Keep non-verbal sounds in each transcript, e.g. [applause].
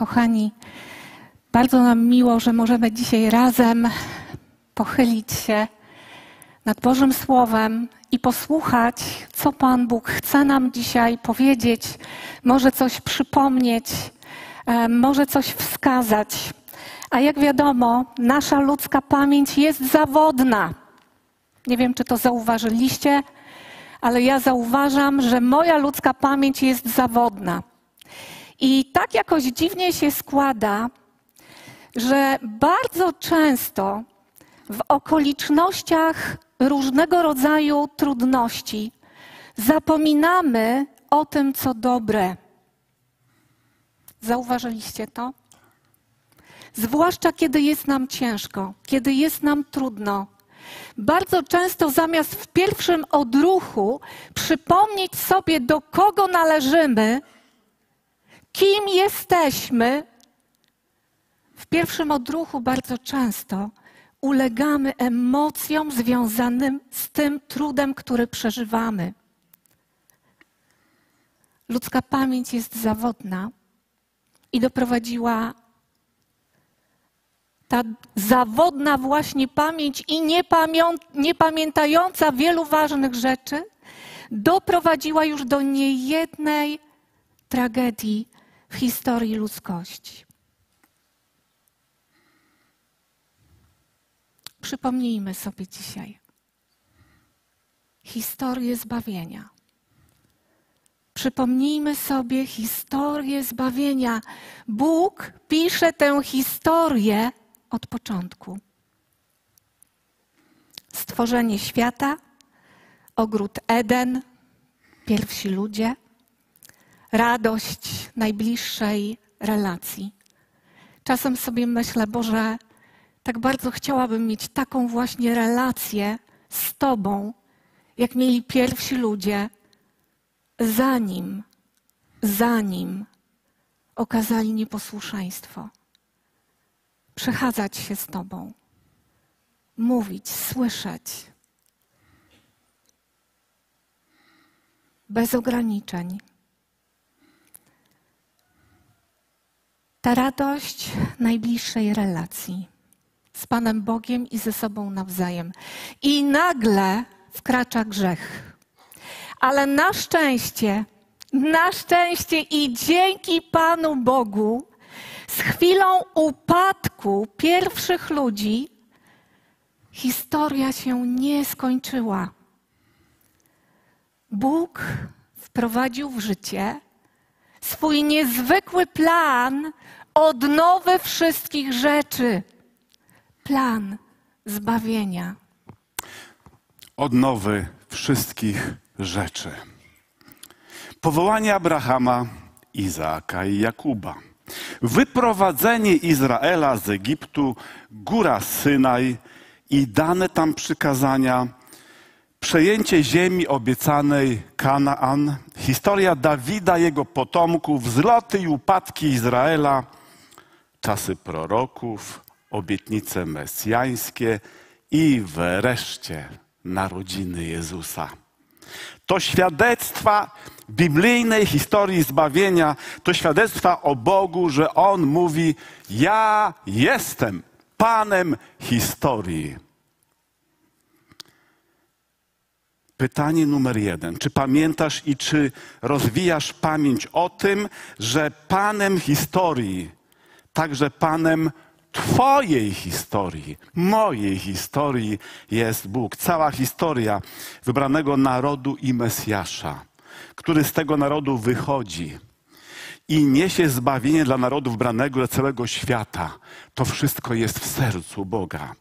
Kochani, bardzo nam miło, że możemy dzisiaj razem pochylić się nad Bożym Słowem i posłuchać, co Pan Bóg chce nam dzisiaj powiedzieć, może coś przypomnieć, e, może coś wskazać. A jak wiadomo, nasza ludzka pamięć jest zawodna. Nie wiem, czy to zauważyliście, ale ja zauważam, że moja ludzka pamięć jest zawodna. I tak jakoś dziwnie się składa, że bardzo często w okolicznościach różnego rodzaju trudności zapominamy o tym, co dobre. Zauważyliście to? Zwłaszcza kiedy jest nam ciężko, kiedy jest nam trudno. Bardzo często zamiast w pierwszym odruchu przypomnieć sobie, do kogo należymy, kim jesteśmy, w pierwszym odruchu bardzo często ulegamy emocjom związanym z tym trudem, który przeżywamy. Ludzka pamięć jest zawodna i doprowadziła ta zawodna właśnie pamięć i niepamiętająca wielu ważnych rzeczy doprowadziła już do niejednej tragedii w historii ludzkości. Przypomnijmy sobie dzisiaj historię zbawienia. Przypomnijmy sobie historię zbawienia. Bóg pisze tę historię od początku. Stworzenie świata, ogród Eden, pierwsi ludzie, radość najbliższej relacji. Czasem sobie myślę, Boże, tak bardzo chciałabym mieć taką właśnie relację z Tobą, jak mieli pierwsi ludzie, zanim, zanim okazali nieposłuszeństwo. Przechadzać się z Tobą, mówić, słyszeć. Bez ograniczeń. Ta radość najbliższej relacji z Panem Bogiem i ze sobą nawzajem. I nagle wkracza grzech. Ale na szczęście, na szczęście i dzięki Panu Bogu, z chwilą upadku pierwszych ludzi, historia się nie skończyła. Bóg wprowadził w życie swój niezwykły plan odnowy wszystkich rzeczy plan zbawienia. Odnowy wszystkich rzeczy. Powołanie Abrahama, Izaaka i Jakuba. Wyprowadzenie Izraela z Egiptu, góra Synaj i dane tam przykazania, przejęcie ziemi obiecanej Kanaan, historia Dawida, jego potomków, wzloty i upadki Izraela, czasy proroków, obietnice mesjańskie i wreszcie narodziny Jezusa. To świadectwa biblijnej historii zbawienia, to świadectwa o Bogu, że On mówi: Ja jestem Panem historii. Pytanie numer jeden. Czy pamiętasz i czy rozwijasz pamięć o tym, że Panem historii, także Panem Twojej historii, mojej historii jest Bóg. Cała historia wybranego narodu i Mesjasza, który z tego narodu wychodzi i niesie zbawienie dla narodu wybranego, dla całego świata. To wszystko jest w sercu Boga.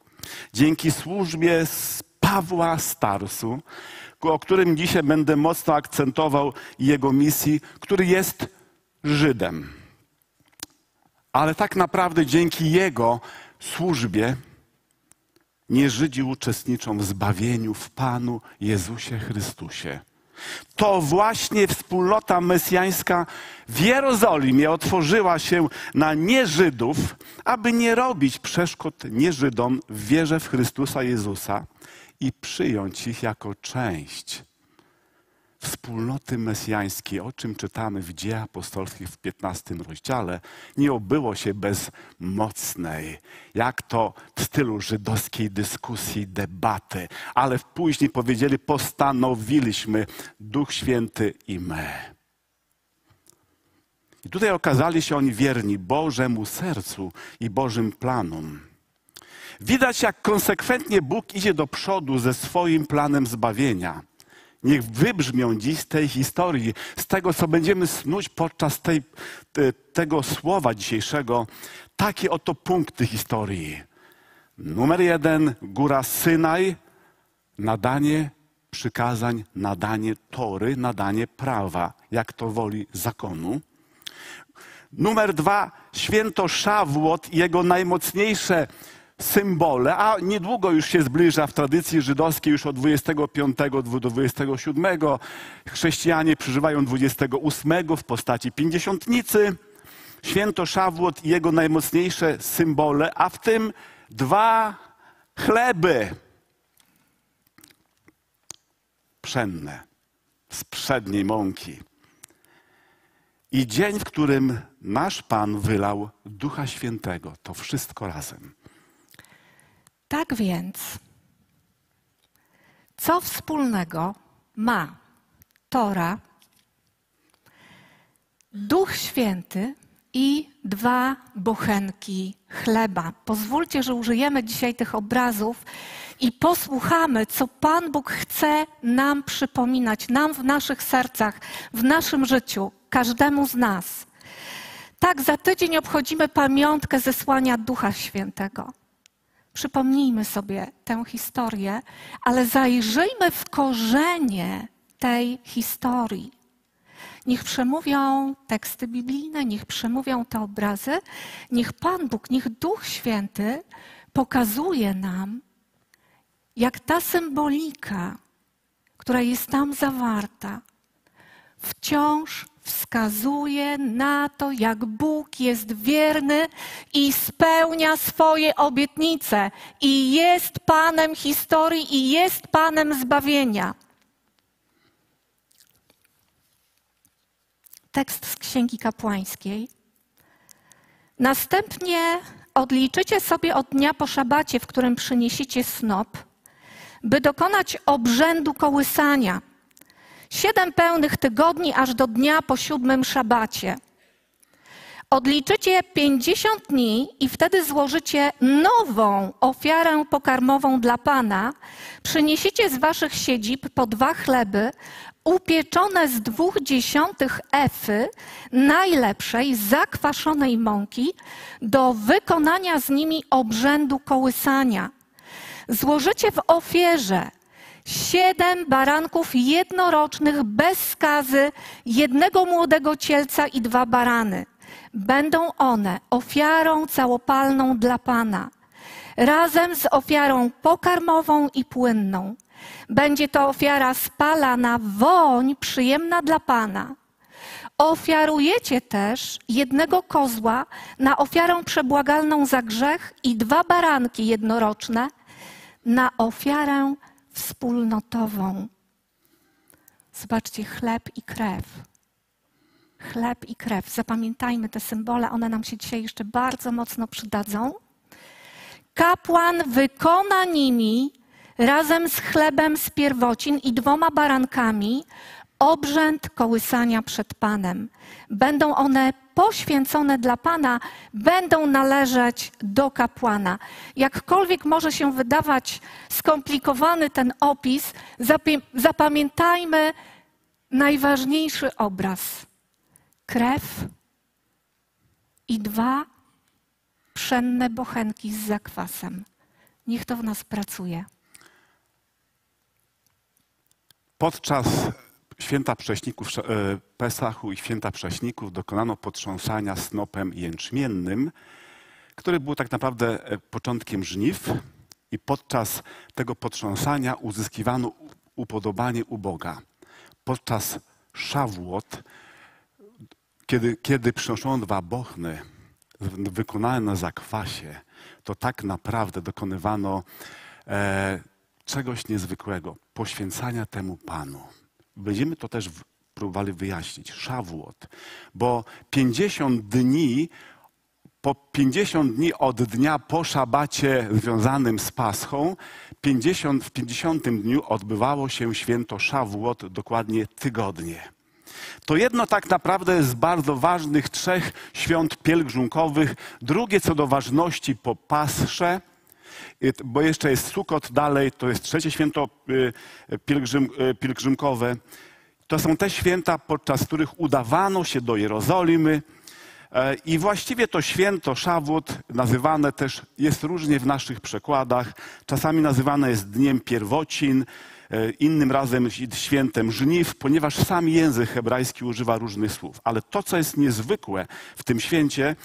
Dzięki służbie z Pawła Starsu, o którym dzisiaj będę mocno akcentował jego misji, który jest Żydem ale tak naprawdę dzięki Jego służbie nie Żydzi uczestniczą w zbawieniu w Panu Jezusie Chrystusie. To właśnie wspólnota mesjańska w Jerozolimie otworzyła się na nieżydów, aby nie robić przeszkód nieżydom w wierze w Chrystusa Jezusa i przyjąć ich jako część wspólnoty mesjańskiej, o czym czytamy w Dziejach Apostolskich w 15 rozdziale, nie obyło się bez mocnej, jak to w stylu żydowskiej dyskusji, debaty, ale później powiedzieli, postanowiliśmy, Duch Święty i my. I tutaj okazali się oni wierni Bożemu sercu i Bożym planom. Widać, jak konsekwentnie Bóg idzie do przodu ze swoim planem zbawienia. Niech wybrzmią dziś z tej historii, z tego, co będziemy snuć podczas tej, te, tego słowa dzisiejszego, takie oto punkty historii. Numer jeden, góra Synaj, nadanie przykazań, nadanie tory, nadanie prawa, jak to woli zakonu. Numer dwa, święto Szawłot i jego najmocniejsze symbole, a niedługo już się zbliża w tradycji żydowskiej, już od 25 do 27. Chrześcijanie przeżywają 28 w postaci pięćdziesiątnicy. Święto Szawłot i jego najmocniejsze symbole, a w tym dwa chleby pszenne z przedniej mąki. I dzień, w którym nasz Pan wylał Ducha Świętego, to wszystko razem. Tak więc, co wspólnego ma Tora, Duch Święty i dwa bochenki chleba? Pozwólcie, że użyjemy dzisiaj tych obrazów i posłuchamy, co Pan Bóg chce nam przypominać, nam w naszych sercach, w naszym życiu, każdemu z nas. Tak, za tydzień obchodzimy pamiątkę zesłania Ducha Świętego. Przypomnijmy sobie tę historię, ale zajrzyjmy w korzenie tej historii. Niech przemówią teksty biblijne, niech przemówią te obrazy, niech Pan Bóg, niech Duch Święty pokazuje nam, jak ta symbolika, która jest tam zawarta, wciąż wskazuje na to, jak Bóg jest wierny i spełnia swoje obietnice, i jest Panem historii, i jest Panem zbawienia. Tekst z Księgi Kapłańskiej. Następnie odliczycie sobie od dnia po szabacie, w którym przyniesiecie snop, by dokonać obrzędu kołysania Siedem pełnych tygodni aż do dnia po siódmym szabacie. Odliczycie pięćdziesiąt dni i wtedy złożycie nową ofiarę pokarmową dla Pana. Przyniesiecie z waszych siedzib po dwa chleby upieczone z dwóch dziesiątych efy najlepszej zakwaszonej mąki do wykonania z nimi obrzędu kołysania. Złożycie w ofierze siedem baranków jednorocznych bez skazy, jednego młodego cielca i dwa barany. Będą one ofiarą całopalną dla Pana, razem z ofiarą pokarmową i płynną. Będzie to ofiara spalana, woń przyjemna dla Pana. Ofiarujecie też jednego kozła na ofiarę przebłagalną za grzech i dwa baranki jednoroczne na ofiarę wspólnotową. Zobaczcie, chleb i krew. Chleb i krew. Zapamiętajmy te symbole, one nam się dzisiaj jeszcze bardzo mocno przydadzą. Kapłan wykona nimi razem z chlebem z pierwocin i dwoma barankami obrzęd kołysania przed Panem. Będą one poświęcone dla Pana, będą należeć do kapłana. Jakkolwiek może się wydawać skomplikowany ten opis, zapamiętajmy najważniejszy obraz. Krew i dwa pszenne bochenki z zakwasem. Niech to w nas pracuje. Podczas święta prześników e, Pesachu i święta prześników dokonano potrząsania snopem jęczmiennym, który był tak naprawdę e, początkiem żniw i podczas tego potrząsania uzyskiwano upodobanie u Boga. Podczas szawłot, kiedy, kiedy przynoszono dwa bochny wykonane na zakwasie, to tak naprawdę dokonywano e, czegoś niezwykłego, poświęcania temu Panu będziemy to też próbowali wyjaśnić. Szawłot. Bo 50 dni po 50 dni od dnia po szabacie związanym z Paschą, 50, w 50 dniu odbywało się święto Szawłot, dokładnie tygodnie. To jedno tak naprawdę z bardzo ważnych trzech świąt pielgrzymkowych. Drugie co do ważności po Pasrze, bo jeszcze jest Sukot dalej, to jest trzecie święto y, pielgrzym, y, pielgrzymkowe. To są te święta, podczas których udawano się do Jerozolimy, E, I właściwie to święto Szawłot nazywane też jest różnie w naszych przekładach. Czasami nazywane jest Dniem Pierwocin, e, innym razem świętem żniw, ponieważ sam język hebrajski używa różnych słów. Ale to, co jest niezwykłe w tym święcie,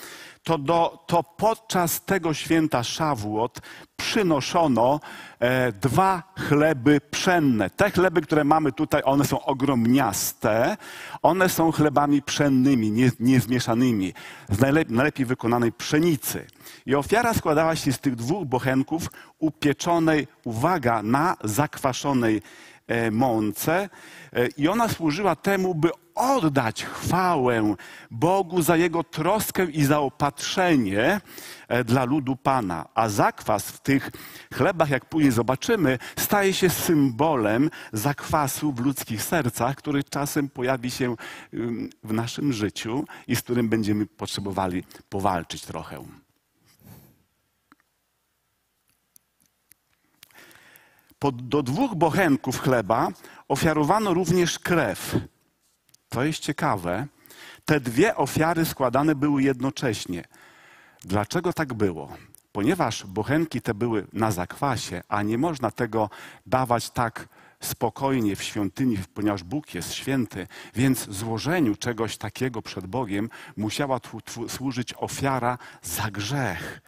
to, do, to podczas tego święta Szawłot przynoszono e, dwa chleby pszenne. Te chleby, które mamy tutaj, one są ogromniaste. One są chlebami pszennymi, nie, niezmieszanymi, z najlepiej, najlepiej wykonanej pszenicy. I ofiara składała się z tych dwóch bochenków upieczonej, uwaga, na zakwaszonej mące. E, I ona służyła temu, by oddać chwałę Bogu za Jego troskę i zaopatrzenie e, dla ludu Pana. A zakwas w tych chlebach, jak później zobaczymy, staje się symbolem zakwasu w ludzkich sercach, który czasem pojawi się w naszym życiu i z którym będziemy potrzebowali powalczyć trochę. Do dwóch bochenków chleba ofiarowano również krew to jest ciekawe. Te dwie ofiary składane były jednocześnie. Dlaczego tak było? Ponieważ bochenki te były na zakwasie, a nie można tego dawać tak spokojnie w świątyni, ponieważ Bóg jest święty, więc złożeniu czegoś takiego przed Bogiem musiała służyć ofiara za grzech.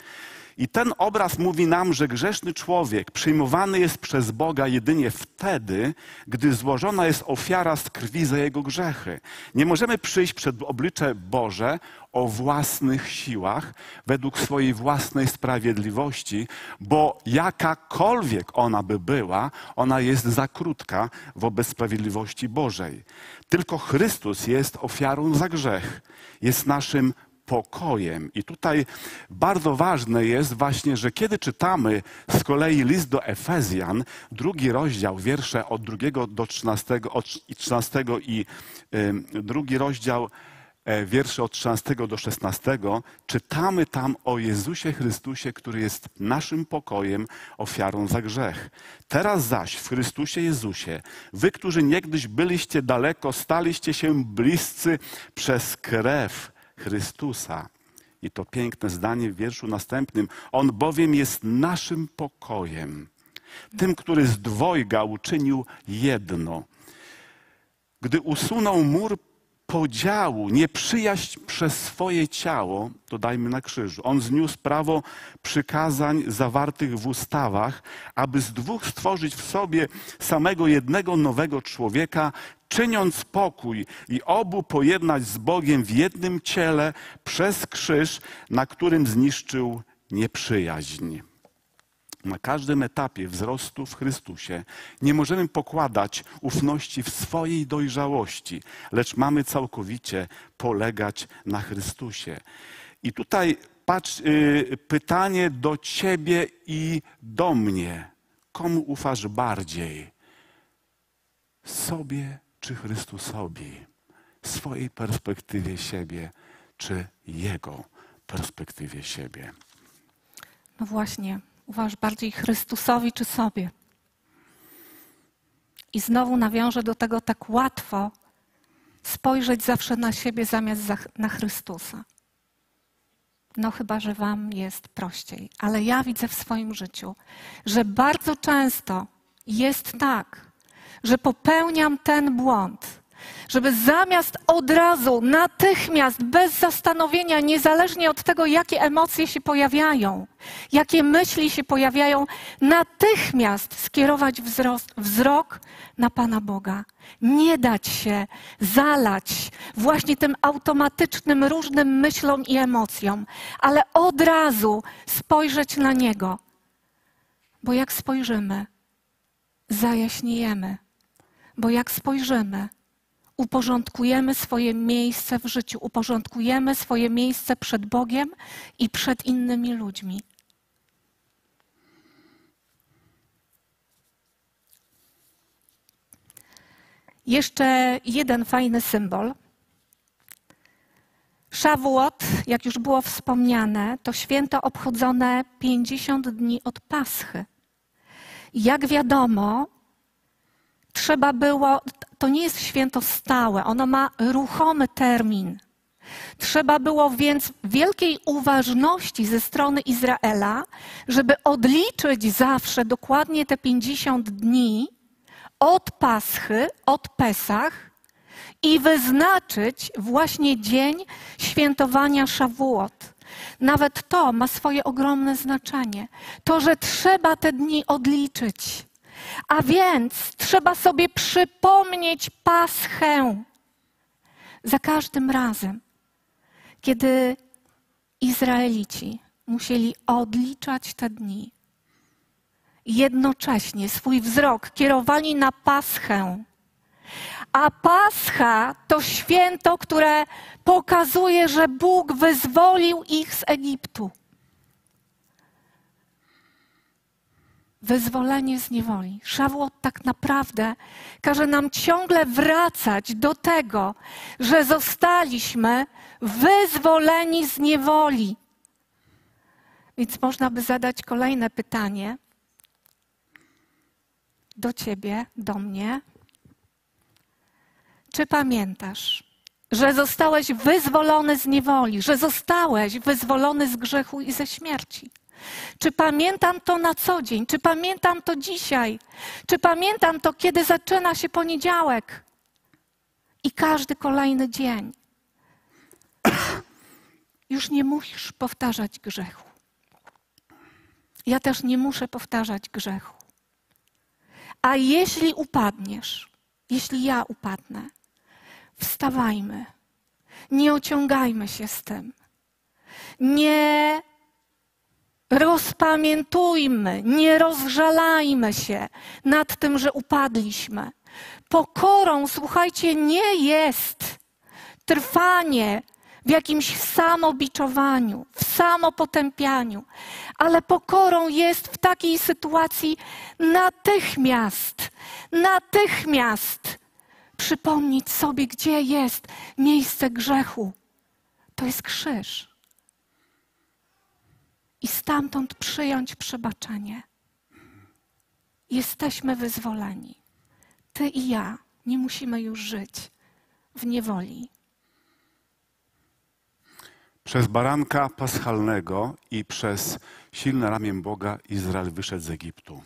I ten obraz mówi nam, że grzeszny człowiek przyjmowany jest przez Boga jedynie wtedy, gdy złożona jest ofiara z krwi za jego grzechy. Nie możemy przyjść przed oblicze Boże o własnych siłach, według swojej własnej sprawiedliwości, bo jakakolwiek ona by była, ona jest za krótka wobec sprawiedliwości Bożej. Tylko Chrystus jest ofiarą za grzech, jest naszym pokojem. I tutaj bardzo ważne jest właśnie, że kiedy czytamy z kolei list do Efezjan, drugi rozdział, wiersze od drugiego do 13, od 13 i y, drugi rozdział, e, wiersze od 13 do 16, czytamy tam o Jezusie Chrystusie, który jest naszym pokojem, ofiarą za grzech. Teraz zaś w Chrystusie Jezusie, wy, którzy niegdyś byliście daleko, staliście się bliscy przez krew Chrystusa. I to piękne zdanie w wierszu następnym. On bowiem jest naszym pokojem, tym, który z dwojga uczynił jedno. Gdy usunął mur podziału, nieprzyjaźń przez swoje ciało, to dajmy na krzyżu. On zniósł prawo przykazań zawartych w ustawach, aby z dwóch stworzyć w sobie samego jednego nowego człowieka, czyniąc pokój i obu pojednać z Bogiem w jednym ciele przez krzyż, na którym zniszczył nieprzyjaźń. Na każdym etapie wzrostu w Chrystusie nie możemy pokładać ufności w swojej dojrzałości, lecz mamy całkowicie polegać na Chrystusie. I tutaj patrz, yy, pytanie do ciebie i do mnie. Komu ufasz bardziej? Sobie czy Chrystusowi, swojej perspektywie siebie, czy Jego perspektywie siebie. No właśnie, uważ bardziej Chrystusowi czy sobie. I znowu nawiążę do tego tak łatwo spojrzeć zawsze na siebie zamiast na Chrystusa. No chyba, że Wam jest prościej. Ale ja widzę w swoim życiu, że bardzo często jest tak, że popełniam ten błąd, żeby zamiast od razu, natychmiast, bez zastanowienia, niezależnie od tego, jakie emocje się pojawiają, jakie myśli się pojawiają, natychmiast skierować wzrost, wzrok na Pana Boga. Nie dać się zalać właśnie tym automatycznym różnym myślom i emocjom, ale od razu spojrzeć na Niego. Bo jak spojrzymy, zajaśniejemy Bo jak spojrzymy, uporządkujemy swoje miejsce w życiu, uporządkujemy swoje miejsce przed Bogiem i przed innymi ludźmi. Jeszcze jeden fajny symbol. Szawłot, jak już było wspomniane, to święto obchodzone 50 dni od Paschy. Jak wiadomo, trzeba było, to nie jest święto stałe, ono ma ruchomy termin. Trzeba było więc wielkiej uważności ze strony Izraela, żeby odliczyć zawsze dokładnie te 50 dni od Paschy, od Pesach i wyznaczyć właśnie dzień świętowania Szawuot. Nawet to ma swoje ogromne znaczenie. To, że trzeba te dni odliczyć. A więc trzeba sobie przypomnieć Paschę. Za każdym razem, kiedy Izraelici musieli odliczać te dni, jednocześnie swój wzrok kierowali na Paschę. A Pascha to święto, które pokazuje, że Bóg wyzwolił ich z Egiptu. Wyzwolenie z niewoli. Szawłot tak naprawdę każe nam ciągle wracać do tego, że zostaliśmy wyzwoleni z niewoli. Więc można by zadać kolejne pytanie do ciebie, do mnie. Czy pamiętasz, że zostałeś wyzwolony z niewoli, że zostałeś wyzwolony z grzechu i ze śmierci? Czy pamiętam to na co dzień? Czy pamiętam to dzisiaj? Czy pamiętam to, kiedy zaczyna się poniedziałek i każdy kolejny dzień? [coughs] Już nie musisz powtarzać grzechu. Ja też nie muszę powtarzać grzechu. A jeśli upadniesz, jeśli ja upadnę, wstawajmy. Nie ociągajmy się z tym. Nie rozpamiętujmy, nie rozżalajmy się nad tym, że upadliśmy. Pokorą, słuchajcie, nie jest trwanie w jakimś samobiczowaniu, w samopotępianiu, ale pokorą jest w takiej sytuacji natychmiast, natychmiast przypomnieć sobie, gdzie jest miejsce grzechu. To jest krzyż. I stamtąd przyjąć przebaczenie. Jesteśmy wyzwoleni. Ty i ja nie musimy już żyć w niewoli. Przez baranka paschalnego i przez silne ramię Boga Izrael wyszedł z Egiptu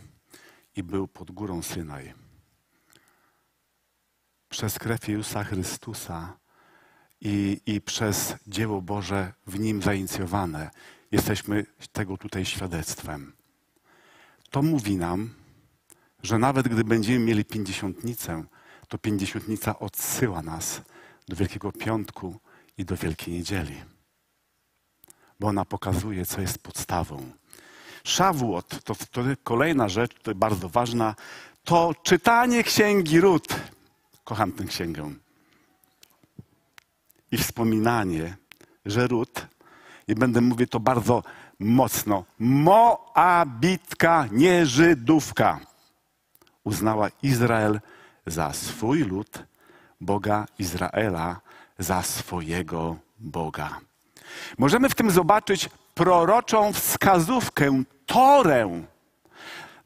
i był pod górą Synaj. Przez krew Jezusa Chrystusa i, i przez dzieło Boże w nim zainicjowane jesteśmy tego tutaj świadectwem. To mówi nam, że nawet gdy będziemy mieli pięćdziesiątnicę, to pięćdziesiątnica odsyła nas do Wielkiego Piątku i do Wielkiej Niedzieli bo ona pokazuje, co jest podstawą. Szawłot, to, to kolejna rzecz, to bardzo ważna, to czytanie księgi Rut. Kocham tę księgę. I wspominanie, że Rut, i będę mówić to bardzo mocno, Moabitka, nie Żydówka, uznała Izrael za swój lud, Boga Izraela za swojego Boga. Możemy w tym zobaczyć proroczą wskazówkę, torę.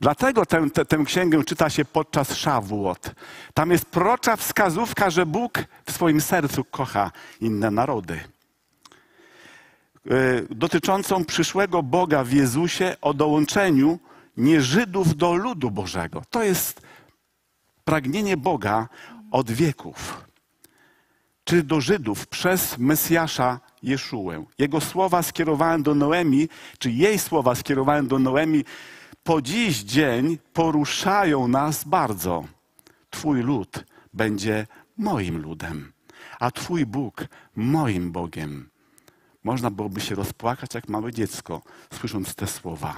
Dlatego tę, tę, tę księgę czyta się podczas Szawłot. Tam jest prorocza wskazówka, że Bóg w swoim sercu kocha inne narody. E, dotyczącą przyszłego Boga w Jezusie o dołączeniu nie Żydów do ludu Bożego. To jest pragnienie Boga od wieków. Czy do Żydów przez Mesjasza Jeszułę. Jego słowa skierowałem do Noemi, czy jej słowa skierowałem do Noemi, po dziś dzień poruszają nas bardzo. Twój lud będzie moim ludem, a Twój Bóg moim Bogiem. Można byłoby się rozpłakać jak małe dziecko, słysząc te słowa.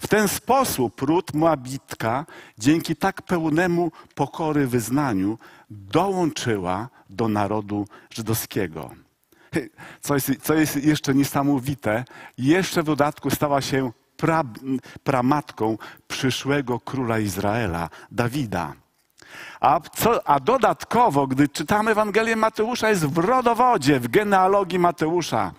W ten sposób ród Moabitka, dzięki tak pełnemu pokory wyznaniu, dołączyła do narodu żydowskiego. Co jest, co jest jeszcze niesamowite, jeszcze w dodatku stała się pra, pramatką przyszłego króla Izraela, Dawida. A, co, a dodatkowo, gdy czytamy Ewangelię Mateusza, jest w rodowodzie, w genealogii Mateusza,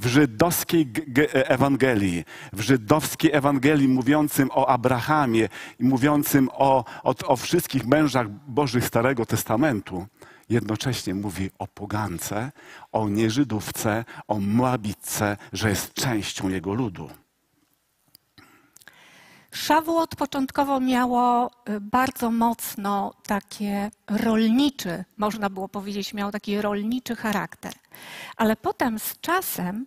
w żydowskiej Ewangelii, w żydowskiej Ewangelii mówiącym o Abrahamie i mówiącym o, o, o wszystkich mężach Bożych Starego Testamentu, jednocześnie mówi o pogance, o nieżydówce, o Moabitce, że jest częścią jego ludu. Szawłot początkowo miało y, bardzo mocno takie rolniczy, można było powiedzieć, miał taki rolniczy charakter. Ale potem z czasem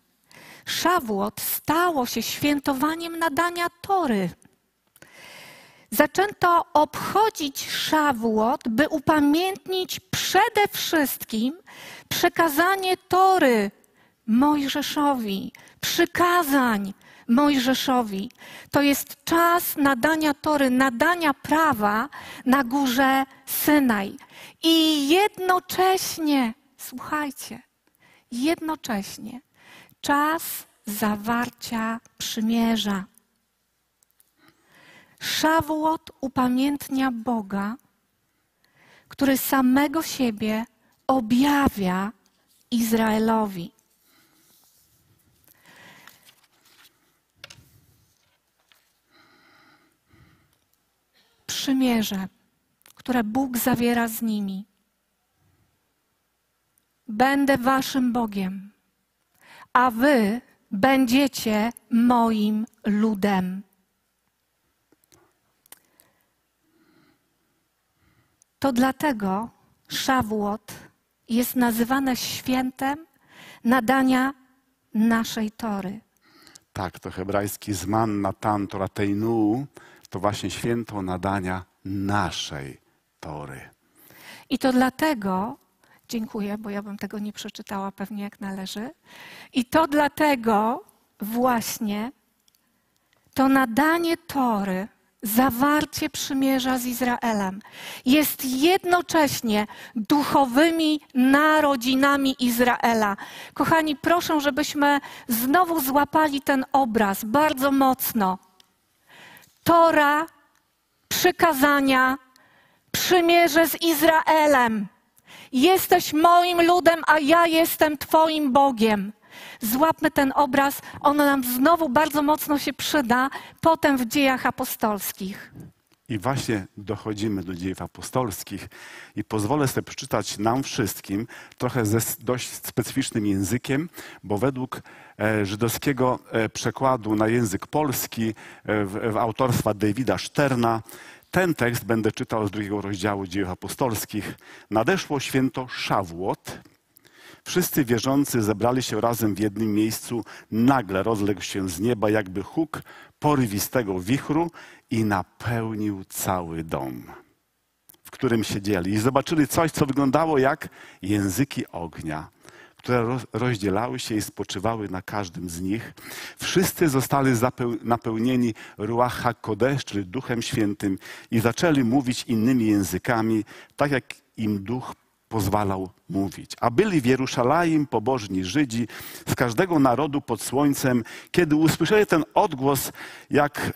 Szawłot stało się świętowaniem nadania Tory. Zaczęto obchodzić Szawłot, by upamiętnić przede wszystkim przekazanie Tory Mojżeszowi, przykazań, Mojżeszowi. To jest czas nadania tory, nadania prawa na górze Synaj. I jednocześnie, słuchajcie, jednocześnie czas zawarcia przymierza. Szawłot upamiętnia Boga, który samego siebie objawia Izraelowi. Przymierze, które Bóg zawiera z nimi. Będę waszym Bogiem, a wy będziecie moim ludem. To dlatego Szawłot jest nazywane świętem nadania naszej Tory. Tak, to hebrajski zman Natan Torateinu, to właśnie święto nadania naszej Tory. I to dlatego, dziękuję, bo ja bym tego nie przeczytała pewnie jak należy, i to dlatego właśnie to nadanie Tory, zawarcie przymierza z Izraelem jest jednocześnie duchowymi narodzinami Izraela. Kochani, proszę, żebyśmy znowu złapali ten obraz bardzo mocno. Tora, przykazania, przymierze z Izraelem. Jesteś moim ludem, a ja jestem Twoim Bogiem. Złapmy ten obraz, on nam znowu bardzo mocno się przyda potem w dziejach apostolskich. I właśnie dochodzimy do dziejów apostolskich i pozwolę sobie przeczytać nam wszystkim trochę ze dość specyficznym językiem, bo według e, żydowskiego e, przekładu na język polski e, w, w autorstwa Davida Szterna ten tekst będę czytał z drugiego rozdziału dziejów apostolskich. Nadeszło święto Szawłot. Wszyscy wierzący zebrali się razem w jednym miejscu. Nagle rozległ się z nieba jakby huk porywistego wichru i napełnił cały dom, w którym siedzieli. I zobaczyli coś, co wyglądało jak języki ognia, które rozdzielały się i spoczywały na każdym z nich. Wszyscy zostali napełnieni Ruach HaKodesh, czyli Duchem Świętym i zaczęli mówić innymi językami, tak jak im Duch pozwalał mówić. A byli w Jerusalem pobożni Żydzi z każdego narodu pod słońcem. Kiedy usłyszeli ten odgłos, jak,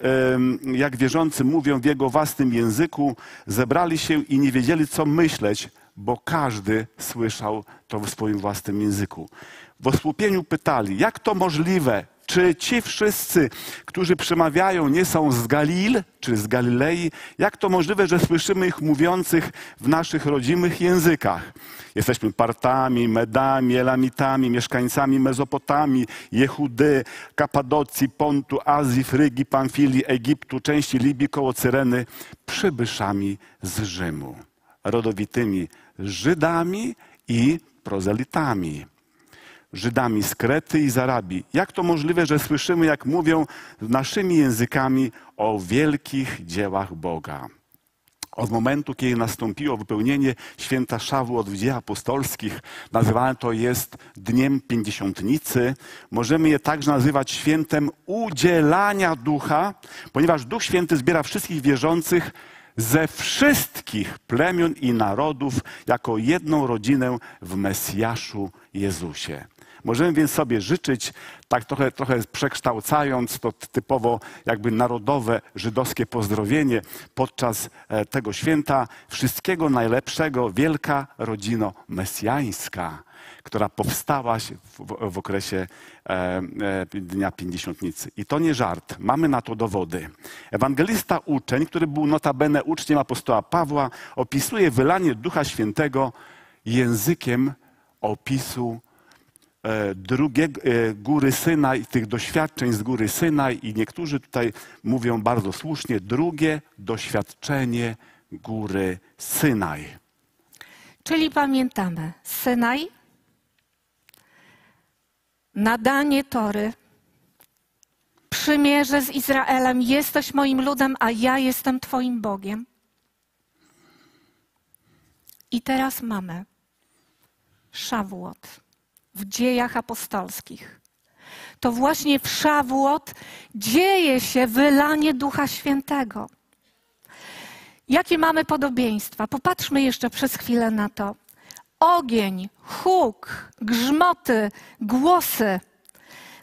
jak wierzący mówią w jego własnym języku, zebrali się i nie wiedzieli, co myśleć, bo każdy słyszał to w swoim własnym języku. W osłupieniu pytali, jak to możliwe, czy ci wszyscy, którzy przemawiają, nie są z Galil czy z Galilei? Jak to możliwe, że słyszymy ich mówiących w naszych rodzimych językach? Jesteśmy Partami, Medami, Elamitami, mieszkańcami Mezopotamii, Jehudy, Kapadocji, Pontu, Azji, Frygi, Pamfilii, Egiptu, części Libii koło Cyreny, przybyszami z Rzymu, rodowitymi Żydami i prozelitami. Żydami z Krety i z Arabii. Jak to możliwe, że słyszymy, jak mówią naszymi językami o wielkich dziełach Boga? Od momentu, kiedy nastąpiło wypełnienie święta Szawłot w dziejach apostolskich, nazywane to jest Dniem Pięćdziesiątnicy. Możemy je także nazywać świętem udzielania ducha, ponieważ Duch Święty zbiera wszystkich wierzących ze wszystkich plemion i narodów jako jedną rodzinę w Mesjaszu Jezusie. Możemy więc sobie życzyć, tak trochę, trochę przekształcając to typowo jakby narodowe żydowskie pozdrowienie podczas e, tego święta, wszystkiego najlepszego, wielka rodzino mesjańska, która powstała w, w okresie e, e, Dnia Pięćdziesiątnicy. I to nie żart, mamy na to dowody. Ewangelista uczeń, który był notabene uczniem apostoła Pawła, opisuje wylanie Ducha Świętego językiem opisu drugie e, góry Synaj, tych doświadczeń z góry Synaj i niektórzy tutaj mówią bardzo słusznie, drugie doświadczenie góry Synaj. Czyli pamiętamy Synaj, nadanie Tory, przymierze z Izraelem, jesteś moim ludem, a ja jestem Twoim Bogiem. I teraz mamy Szawłot w dziejach apostolskich. To właśnie w Szawłot dzieje się wylanie Ducha Świętego. Jakie mamy podobieństwa? Popatrzmy jeszcze przez chwilę na to. Ogień, huk, grzmoty, głosy,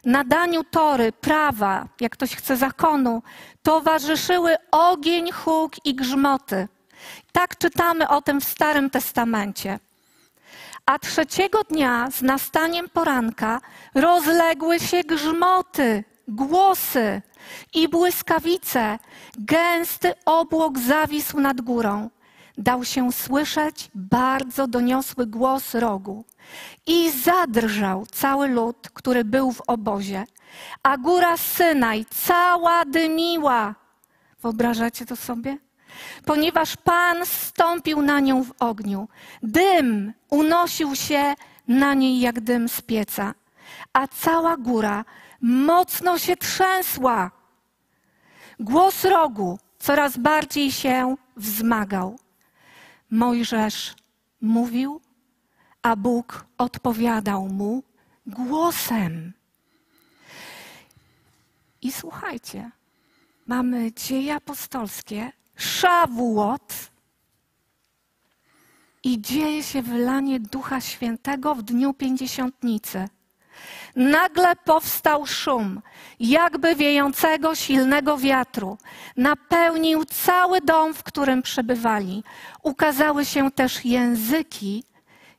nadaniu tory, prawa, jak ktoś chce zakonu, towarzyszyły ogień, huk i grzmoty. Tak czytamy o tym w Starym Testamencie. A trzeciego dnia z nastaniem poranka rozległy się grzmoty, głosy i błyskawice. Gęsty obłok zawisł nad górą. Dał się słyszeć bardzo doniosły głos rogu. I zadrżał cały lud, który był w obozie. A góra Synaj cała dymiła. Wyobrażacie to sobie? Ponieważ Pan stąpił na nią w ogniu. Dym unosił się na niej jak dym z pieca, a cała góra mocno się trzęsła. Głos rogu coraz bardziej się wzmagał. Mojżesz mówił, a Bóg odpowiadał mu głosem. I słuchajcie, mamy dzieje apostolskie, Szawłot i dzieje się wylanie Ducha Świętego w dniu pięćdziesiątnicy. Nagle powstał szum, jakby wiejącego silnego wiatru. Napełnił cały dom, w którym przebywali. Ukazały się też języki,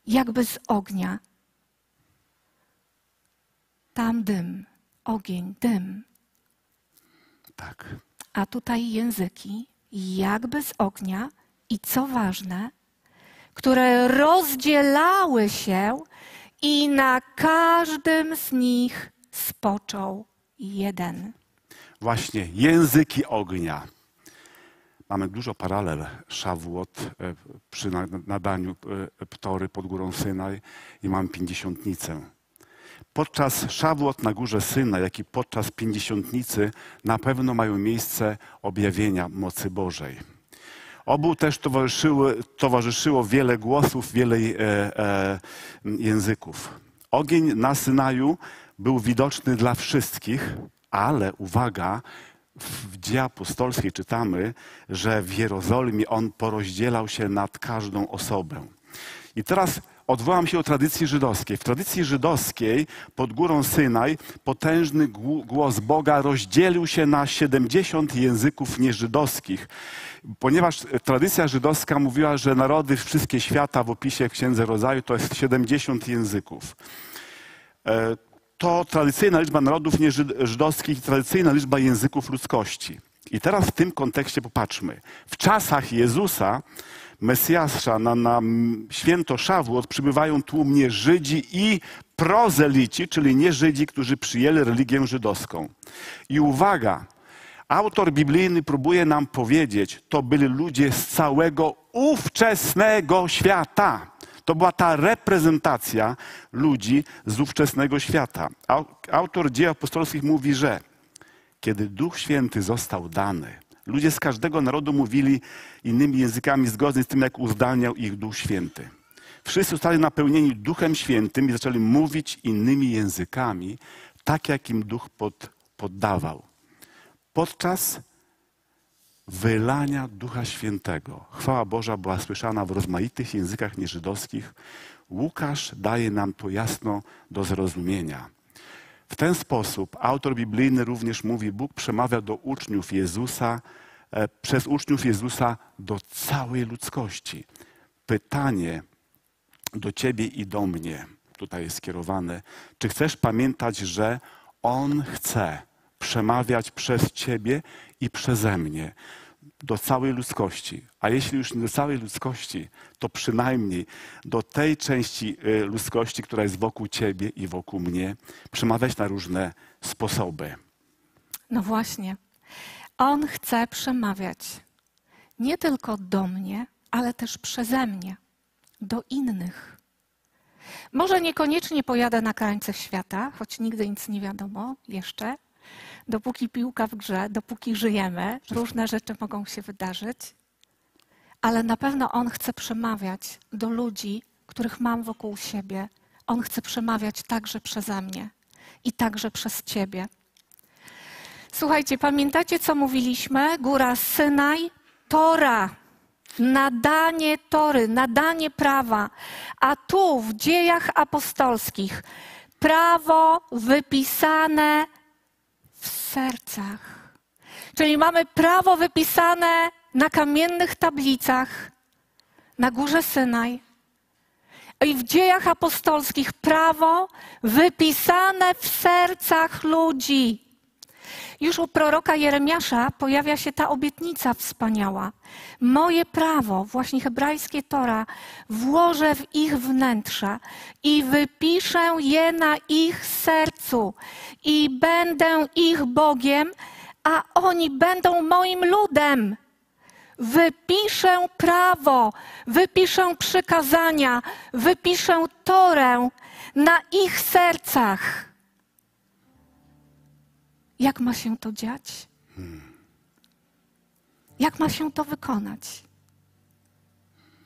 jakby z ognia. Tam dym, ogień, dym. Tak. A tutaj języki, jakby z ognia i co ważne, które rozdzielały się i na każdym z nich spoczął jeden. Właśnie języki ognia. Mamy dużo paralel Szawłot e, przy nadaniu e, Ptory pod górą Synaj i mam pięćdziesiątnicę. Podczas Szawłot na górze Syna, jak i podczas Pięćdziesiątnicy na pewno mają miejsce objawienia mocy Bożej. Obu też towarzyszyło, towarzyszyło wiele głosów, wiele e, e, języków. Ogień na Synaju był widoczny dla wszystkich, ale uwaga, w dzieje apostolskiej czytamy, że w Jerozolimie on porozdzielał się nad każdą osobę. I teraz odwołam się do tradycji żydowskiej. W tradycji żydowskiej pod górą Synaj potężny głos Boga rozdzielił się na 70 języków nieżydowskich. Ponieważ tradycja żydowska mówiła, że narody wszystkie świata w opisie Księdze Rodzaju to jest 70 języków. E, to tradycyjna liczba narodów nieżydowskich i tradycyjna liczba języków ludzkości. I teraz w tym kontekście popatrzmy. W czasach Jezusa Mesjasza, na, na święto Szawłot przybywają tłumnie Żydzi i prozelici, czyli nie Żydzi, którzy przyjęli religię żydowską. I uwaga, autor biblijny próbuje nam powiedzieć, to byli ludzie z całego ówczesnego świata. To była ta reprezentacja ludzi z ówczesnego świata. Autor dzieł apostolskich mówi, że kiedy Duch Święty został dany, Ludzie z każdego narodu mówili innymi językami zgodnie z tym, jak uzdalniał ich Duch Święty. Wszyscy zostali napełnieni Duchem Świętym i zaczęli mówić innymi językami, tak jak im Duch pod, poddawał. Podczas wylania Ducha Świętego, chwała Boża była słyszana w rozmaitych językach nieżydowskich. Łukasz daje nam to jasno do zrozumienia. W ten sposób autor biblijny również mówi, Bóg przemawia do uczniów Jezusa, e, przez uczniów Jezusa do całej ludzkości. Pytanie do ciebie i do mnie tutaj jest skierowane. Czy chcesz pamiętać, że On chce przemawiać przez ciebie i przeze mnie do całej ludzkości. A jeśli już nie do całej ludzkości, to przynajmniej do tej części y, ludzkości, która jest wokół ciebie i wokół mnie, przemawiać na różne sposoby. No właśnie. On chce przemawiać nie tylko do mnie, ale też przeze mnie, do innych. Może niekoniecznie pojadę na krańce świata, choć nigdy nic nie wiadomo jeszcze, dopóki piłka w grze, dopóki żyjemy, różne rzeczy mogą się wydarzyć, ale na pewno On chce przemawiać do ludzi, których mam wokół siebie. On chce przemawiać także przeze mnie i także przez Ciebie. Słuchajcie, pamiętacie, co mówiliśmy? Góra Synaj, Tora, nadanie Tory, nadanie prawa. A tu w dziejach apostolskich prawo wypisane sercach. Czyli mamy prawo wypisane na kamiennych tablicach na górze Synaj. I w dziejach apostolskich prawo wypisane w sercach ludzi. Już u proroka Jeremiasza pojawia się ta obietnica wspaniała. Moje prawo, właśnie hebrajskie Tora, włożę w ich wnętrza i wypiszę je na ich sercu i będę ich Bogiem, a oni będą moim ludem. Wypiszę prawo, wypiszę przykazania, wypiszę Torę na ich sercach. Jak ma się to dziać? Jak ma się to wykonać?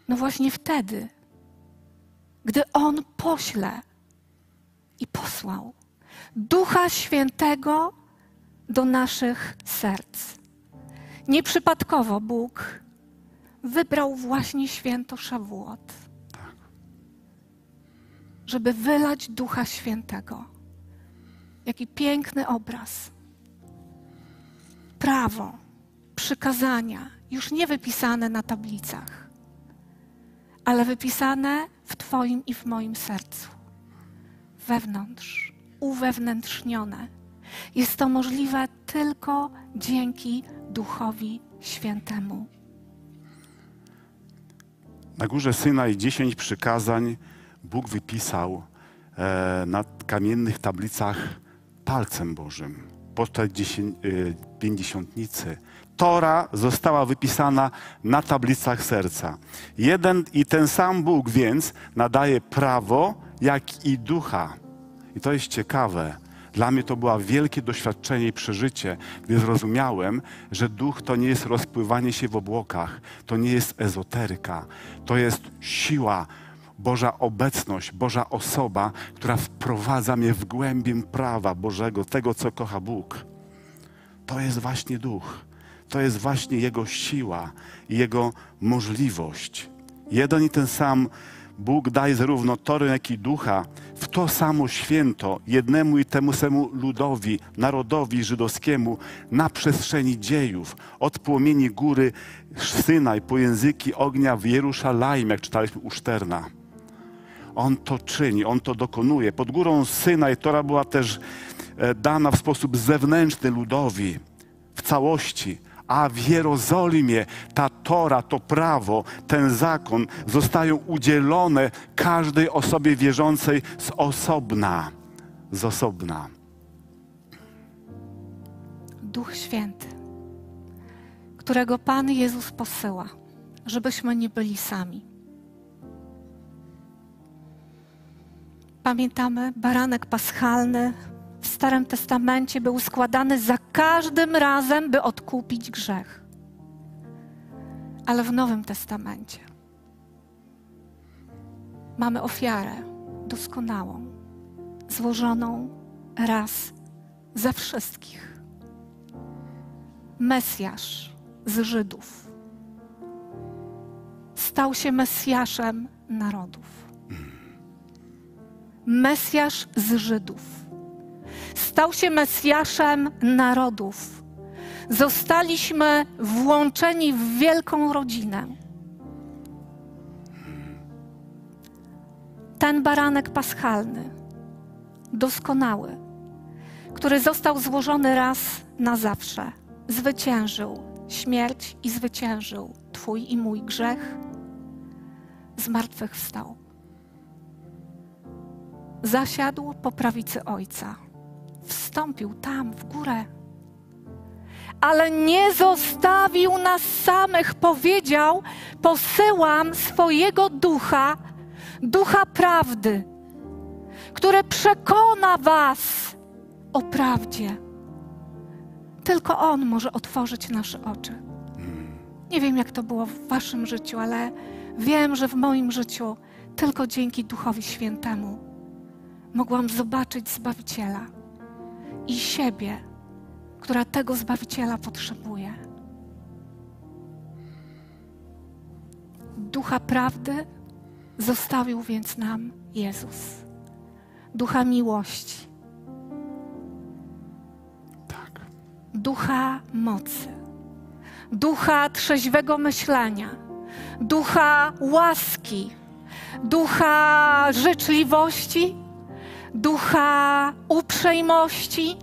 No właśnie wtedy, gdy On pośle i posłał Ducha Świętego do naszych serc. Nieprzypadkowo Bóg wybrał właśnie święto Szawuot, żeby wylać Ducha Świętego. Jaki piękny obraz prawo, przykazania, już nie wypisane na tablicach, ale wypisane w Twoim i w moim sercu, wewnątrz, uwewnętrznione. Jest to możliwe tylko dzięki Duchowi Świętemu. Na górze Syna i dziesięć przykazań Bóg wypisał e, na kamiennych tablicach palcem Bożym podczas y, pięćdziesiątnicy. Tora została wypisana na tablicach serca. Jeden i ten sam Bóg więc nadaje prawo, jak i ducha. I to jest ciekawe. Dla mnie to było wielkie doświadczenie i przeżycie, gdy zrozumiałem, że duch to nie jest rozpływanie się w obłokach, to nie jest ezoteryka, to jest siła, Boża obecność, Boża osoba, która wprowadza mnie w głębię prawa Bożego, tego, co kocha Bóg. To jest właśnie duch. To jest właśnie Jego siła i Jego możliwość. Jeden i ten sam Bóg daje zarówno Torę, jak i ducha w to samo święto jednemu i temu samemu ludowi, narodowi żydowskiemu na przestrzeni dziejów, od płomieni góry Synaj po języki ognia w Jerusalem, jak czytaliśmy u Szterna. On to czyni, On to dokonuje. Pod górą Syna i Tora była też e, dana w sposób zewnętrzny ludowi, w całości. A w Jerozolimie ta Tora, to prawo, ten zakon zostają udzielone każdej osobie wierzącej z osobna. Z osobna. Duch Święty, którego Pan Jezus posyła, żebyśmy nie byli sami Pamiętamy, baranek paschalny w Starym Testamencie był składany za każdym razem, by odkupić grzech. ale w Nowym Testamencie mamy ofiarę doskonałą, złożoną raz za wszystkich. Mesjasz z Żydów stał się Mesjaszem narodów. Mesjasz z Żydów stał się Mesjaszem narodów. Zostaliśmy włączeni w wielką rodzinę. Ten baranek paschalny, doskonały, który został złożony raz na zawsze, zwyciężył śmierć i zwyciężył Twój i mój grzech, zmartwychwstał. Zasiadł po prawicy Ojca, wstąpił tam w górę, ale nie zostawił nas samych. Powiedział: Posyłam swojego ducha, ducha prawdy, który przekona Was o prawdzie. Tylko On może otworzyć nasze oczy. Nie wiem, jak to było w Waszym życiu, ale wiem, że w moim życiu tylko dzięki Duchowi Świętemu mogłam zobaczyć Zbawiciela i siebie, która tego Zbawiciela potrzebuje. Ducha prawdy zostawił więc nam Jezus. Ducha miłości. Tak. Ducha mocy. Ducha trzeźwego myślenia. Ducha łaski. Ducha życzliwości. Ducha uprzejmości.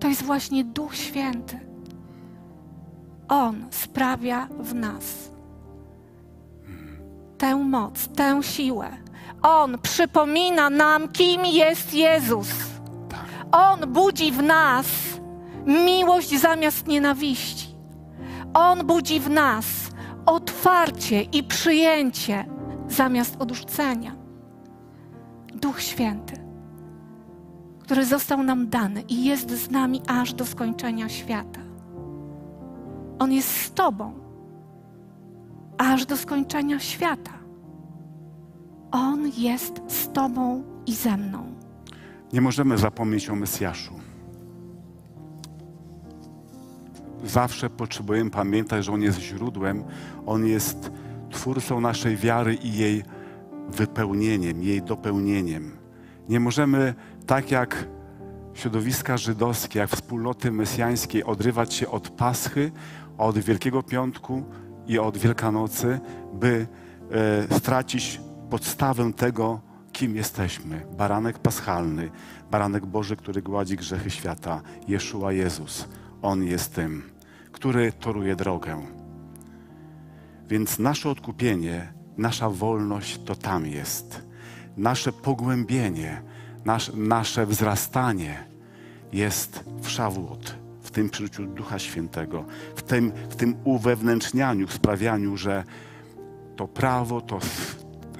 To jest właśnie Duch Święty. On sprawia w nas tę moc, tę siłę. On przypomina nam, kim jest Jezus. On budzi w nas miłość zamiast nienawiści. On budzi w nas otwarcie i przyjęcie zamiast odrzucenia. Duch Święty, który został nam dany i jest z nami aż do skończenia świata. On jest z Tobą aż do skończenia świata. On jest z Tobą i ze mną. Nie możemy zapomnieć o Mesjaszu. Zawsze potrzebujemy pamiętać, że On jest źródłem, On jest twórcą naszej wiary i jej wypełnieniem, jej dopełnieniem. Nie możemy, tak jak środowiska żydowskie, jak wspólnoty mesjańskiej, odrywać się od Paschy, od Wielkiego Piątku i od Wielkanocy, by e, stracić podstawę tego, kim jesteśmy. Baranek paschalny, baranek Boży, który gładzi grzechy świata, Jeszua Jezus. On jest tym, który toruje drogę. Więc nasze odkupienie, nasza wolność to tam jest. Nasze pogłębienie, nasz, nasze wzrastanie jest w Szawłot, w tym przyjściu Ducha Świętego, w tym, w tym uwewnętrznianiu, sprawianiu, że to prawo, to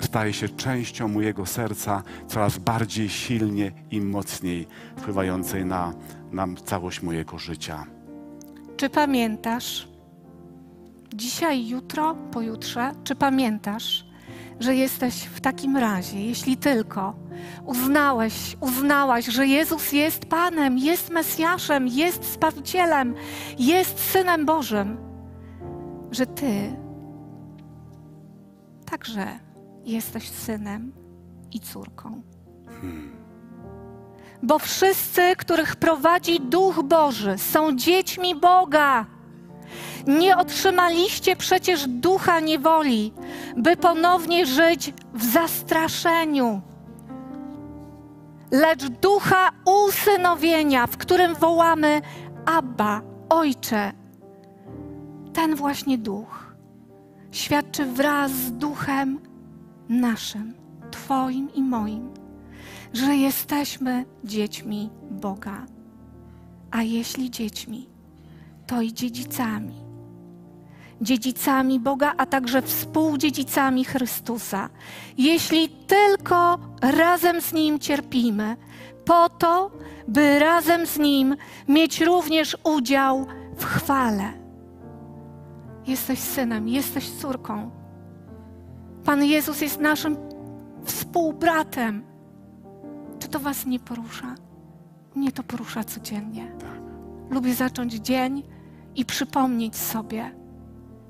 staje się częścią mojego serca, coraz bardziej silnie i mocniej wpływającej na, na całość mojego życia. Czy pamiętasz, dzisiaj, jutro, pojutrze, czy pamiętasz, że jesteś w takim razie, jeśli tylko uznałeś, uznałaś, że Jezus jest Panem, jest Mesjaszem, jest Zbawicielem, jest Synem Bożym, że Ty także jesteś synem i córką. Bo wszyscy, których prowadzi Duch Boży, są dziećmi Boga. Nie otrzymaliście przecież ducha niewoli, by ponownie żyć w zastraszeniu, lecz ducha usynowienia, w którym wołamy Abba, Ojcze. Ten właśnie duch świadczy wraz z duchem naszym, Twoim i moim, że jesteśmy dziećmi Boga. A jeśli dziećmi, to i dziedzicami. Dziedzicami Boga, a także współdziedzicami Chrystusa. Jeśli tylko razem z Nim cierpimy, po to, by razem z Nim mieć również udział w chwale. Jesteś synem, jesteś córką. Pan Jezus jest naszym współbratem. Czy to Was nie porusza? Mnie to porusza codziennie. Lubię zacząć dzień i przypomnieć sobie,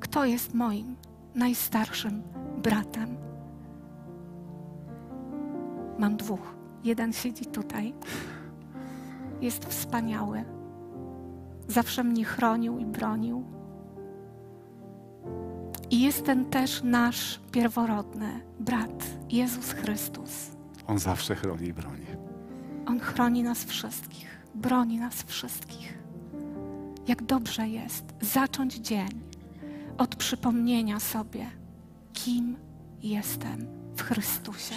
kto jest moim najstarszym bratem. Mam dwóch. Jeden siedzi tutaj. Jest wspaniały. Zawsze mnie chronił i bronił. I jest ten też nasz pierworodny brat, Jezus Chrystus. On zawsze chroni i broni. On chroni nas wszystkich, broni nas wszystkich. Jak dobrze jest zacząć dzień od przypomnienia sobie, kim jestem w Chrystusie.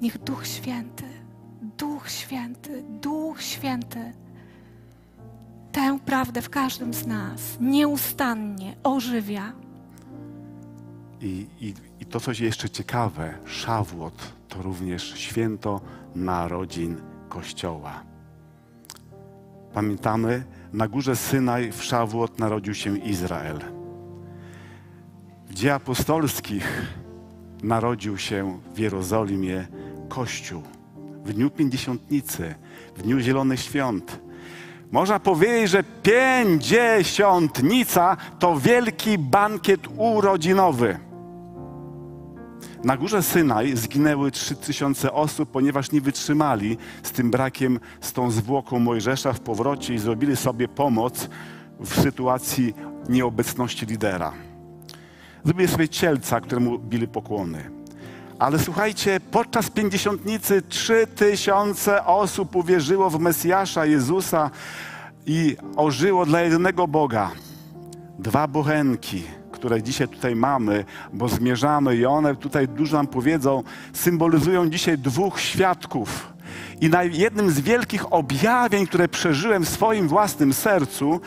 Niech Duch Święty, Duch Święty, Duch Święty tę prawdę w każdym z nas nieustannie ożywia. I, i, I to, co jeszcze ciekawe, Szawłot to również święto narodzin Kościoła. Pamiętamy, na górze Synaj w Szawłot narodził się Izrael. W dziejach apostolskich narodził się w Jerozolimie Kościół. W dniu Pięćdziesiątnicy, w dniu Zielonych Świąt. Można powiedzieć, że Pięćdziesiątnica to wielki bankiet urodzinowy. Na górze Synaj zginęły trzy tysiące osób, ponieważ nie wytrzymali z tym brakiem, z tą zwłoką Mojżesza w powrocie i zrobili sobie pomoc w sytuacji nieobecności lidera. Zrobili sobie cielca, któremu bili pokłony. Ale słuchajcie, podczas pięćdziesiątnicy trzy tysiące osób uwierzyło w Mesjasza Jezusa i ożyło dla jedynego Boga. Dwa bochenki, które dzisiaj tutaj mamy, bo zmierzamy i one tutaj dużo nam powiedzą, symbolizują dzisiaj dwóch świadków. I jednym z wielkich objawień, które przeżyłem w swoim własnym sercu,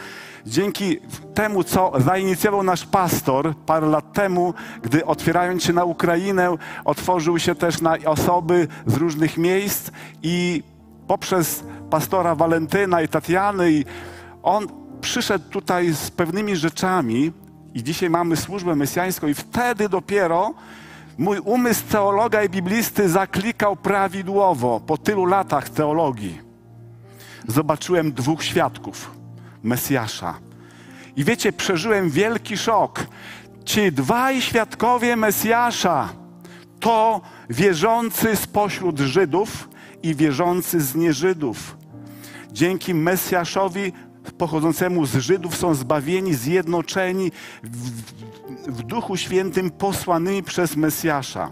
dzięki temu, co zainicjował nasz pastor parę lat temu, gdy otwierając się na Ukrainę, otworzył się też na osoby z różnych miejsc i poprzez pastora Walentyna i Tatiany, on przyszedł tutaj z pewnymi rzeczami i dzisiaj mamy służbę mesjańską i wtedy dopiero mój umysł teologa i biblisty zaklikał prawidłowo po tylu latach teologii. Zobaczyłem dwóch świadków Mesjasza. I wiecie, przeżyłem wielki szok. Ci dwaj świadkowie Mesjasza to wierzący spośród Żydów i wierzący z nieżydów. Dzięki Mesjaszowi pochodzącemu z Żydów są zbawieni, zjednoczeni w, w Duchu Świętym, posłanymi przez Mesjasza.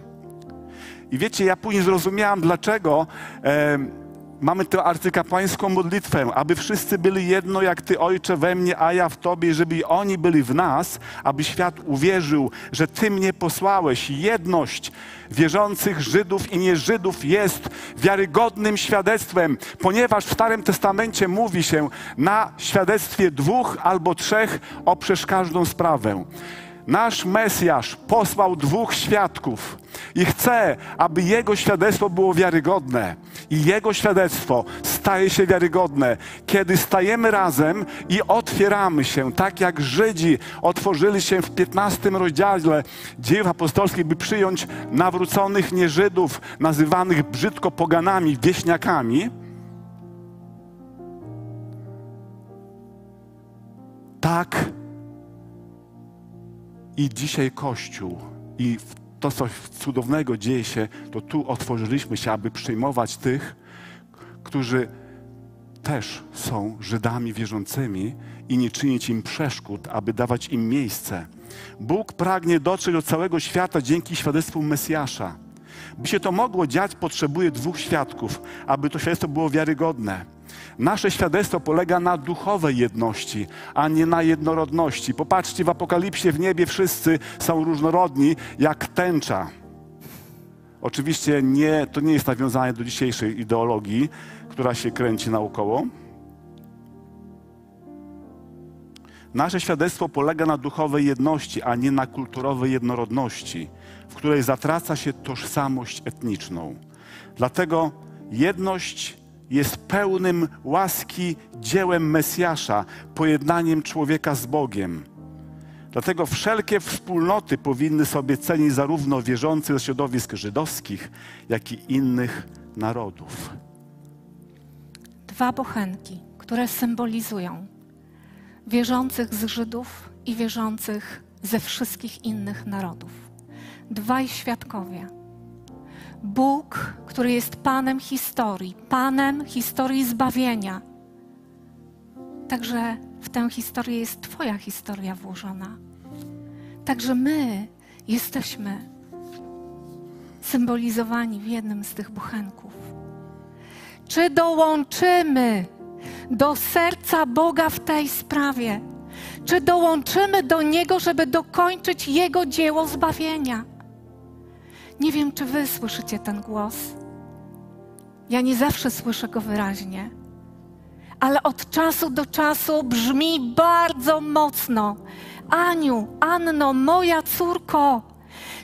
I wiecie, ja później zrozumiałam, dlaczego e, mamy tę arcykapłańską modlitwę, aby wszyscy byli jedno, jak Ty, Ojcze, we mnie, a ja w Tobie, żeby oni byli w nas, aby świat uwierzył, że Ty mnie posłałeś. Jedność wierzących Żydów i nieżydów jest wiarygodnym świadectwem, ponieważ w Starym Testamencie mówi się na świadectwie dwóch albo trzech oprzesz każdą sprawę. Nasz Mesjasz posłał dwóch świadków i chce, aby Jego świadectwo było wiarygodne. I Jego świadectwo staje się wiarygodne, kiedy stajemy razem i otwieramy się, tak jak Żydzi otworzyli się w 15 rozdziale dziejów apostolskich, by przyjąć nawróconych nieżydów, nazywanych brzydko poganami, wieśniakami. Tak i dzisiaj Kościół i to, co cudownego dzieje się, to tu otworzyliśmy się, aby przyjmować tych, którzy też są Żydami wierzącymi i nie czynić im przeszkód, aby dawać im miejsce. Bóg pragnie dotrzeć do całego świata dzięki świadectwu Mesjasza. By się to mogło dziać, potrzebuje dwóch świadków, aby to świadectwo było wiarygodne. Nasze świadectwo polega na duchowej jedności, a nie na jednorodności. Popatrzcie, w Apokalipsie w niebie wszyscy są różnorodni jak tęcza. Oczywiście nie, to nie jest nawiązanie do dzisiejszej ideologii, która się kręci naokoło. Nasze świadectwo polega na duchowej jedności, a nie na kulturowej jednorodności, w której zatraca się tożsamość etniczną. Dlatego jedność jest pełnym łaski dziełem Mesjasza, pojednaniem człowieka z Bogiem. Dlatego wszelkie wspólnoty powinny sobie cenić zarówno wierzących ze środowisk żydowskich, jak i innych narodów. Dwa bochenki, które symbolizują wierzących z Żydów i wierzących ze wszystkich innych narodów. Dwaj świadkowie. Bóg, który jest Panem historii, Panem historii zbawienia. Także w tę historię jest Twoja historia włożona. Także my jesteśmy symbolizowani w jednym z tych bochenków. Czy dołączymy do serca Boga w tej sprawie? Czy dołączymy do Niego, żeby dokończyć Jego dzieło zbawienia? Nie wiem, czy Wy słyszycie ten głos. Ja nie zawsze słyszę go wyraźnie, ale od czasu do czasu brzmi bardzo mocno. Aniu, Anno, moja córko,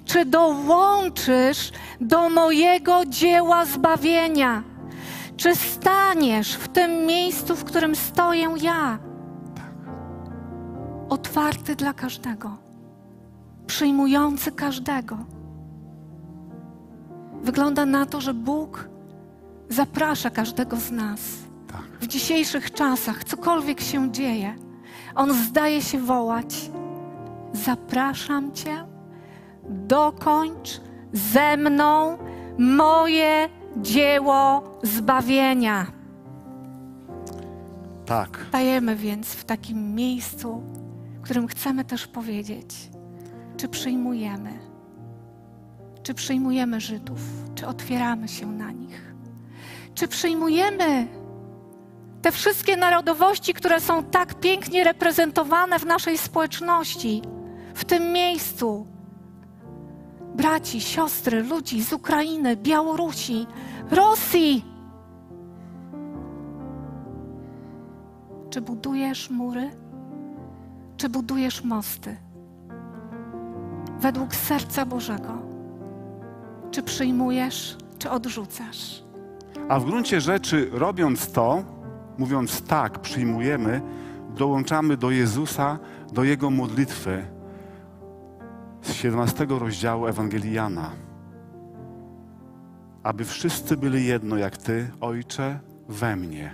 czy dołączysz do mojego dzieła zbawienia? Czy staniesz w tym miejscu, w którym stoję ja? Otwarty dla każdego, przyjmujący każdego. Wygląda na to, że Bóg zaprasza każdego z nas. Tak. W dzisiejszych czasach, cokolwiek się dzieje, On zdaje się wołać: Zapraszam Cię, dokończ ze mną moje dzieło zbawienia. Tak. Stajemy więc w takim miejscu, w którym chcemy też powiedzieć, czy przyjmujemy, czy przyjmujemy Żydów, czy otwieramy się na nich, czy przyjmujemy te wszystkie narodowości, które są tak pięknie reprezentowane w naszej społeczności, w tym miejscu. Braci, siostry, ludzi z Ukrainy, Białorusi, Rosji. Czy budujesz mury? Czy budujesz mosty? Według serca Bożego. Czy przyjmujesz, czy odrzucasz? A w gruncie rzeczy, robiąc to, mówiąc tak, przyjmujemy, dołączamy do Jezusa, do Jego modlitwy z 17 rozdziału Ewangelii Jana. Aby wszyscy byli jedno jak Ty, Ojcze, we mnie,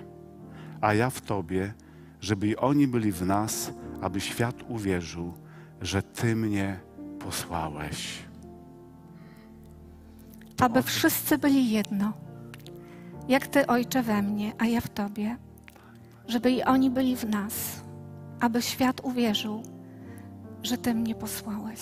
a ja w Tobie, żeby i oni byli w nas, aby świat uwierzył, że Ty mnie posłałeś. Aby wszyscy byli jedno. Jak Ty, Ojcze, we mnie, a ja w Tobie, żeby i oni byli w nas, aby świat uwierzył, że Ty mnie posłałeś.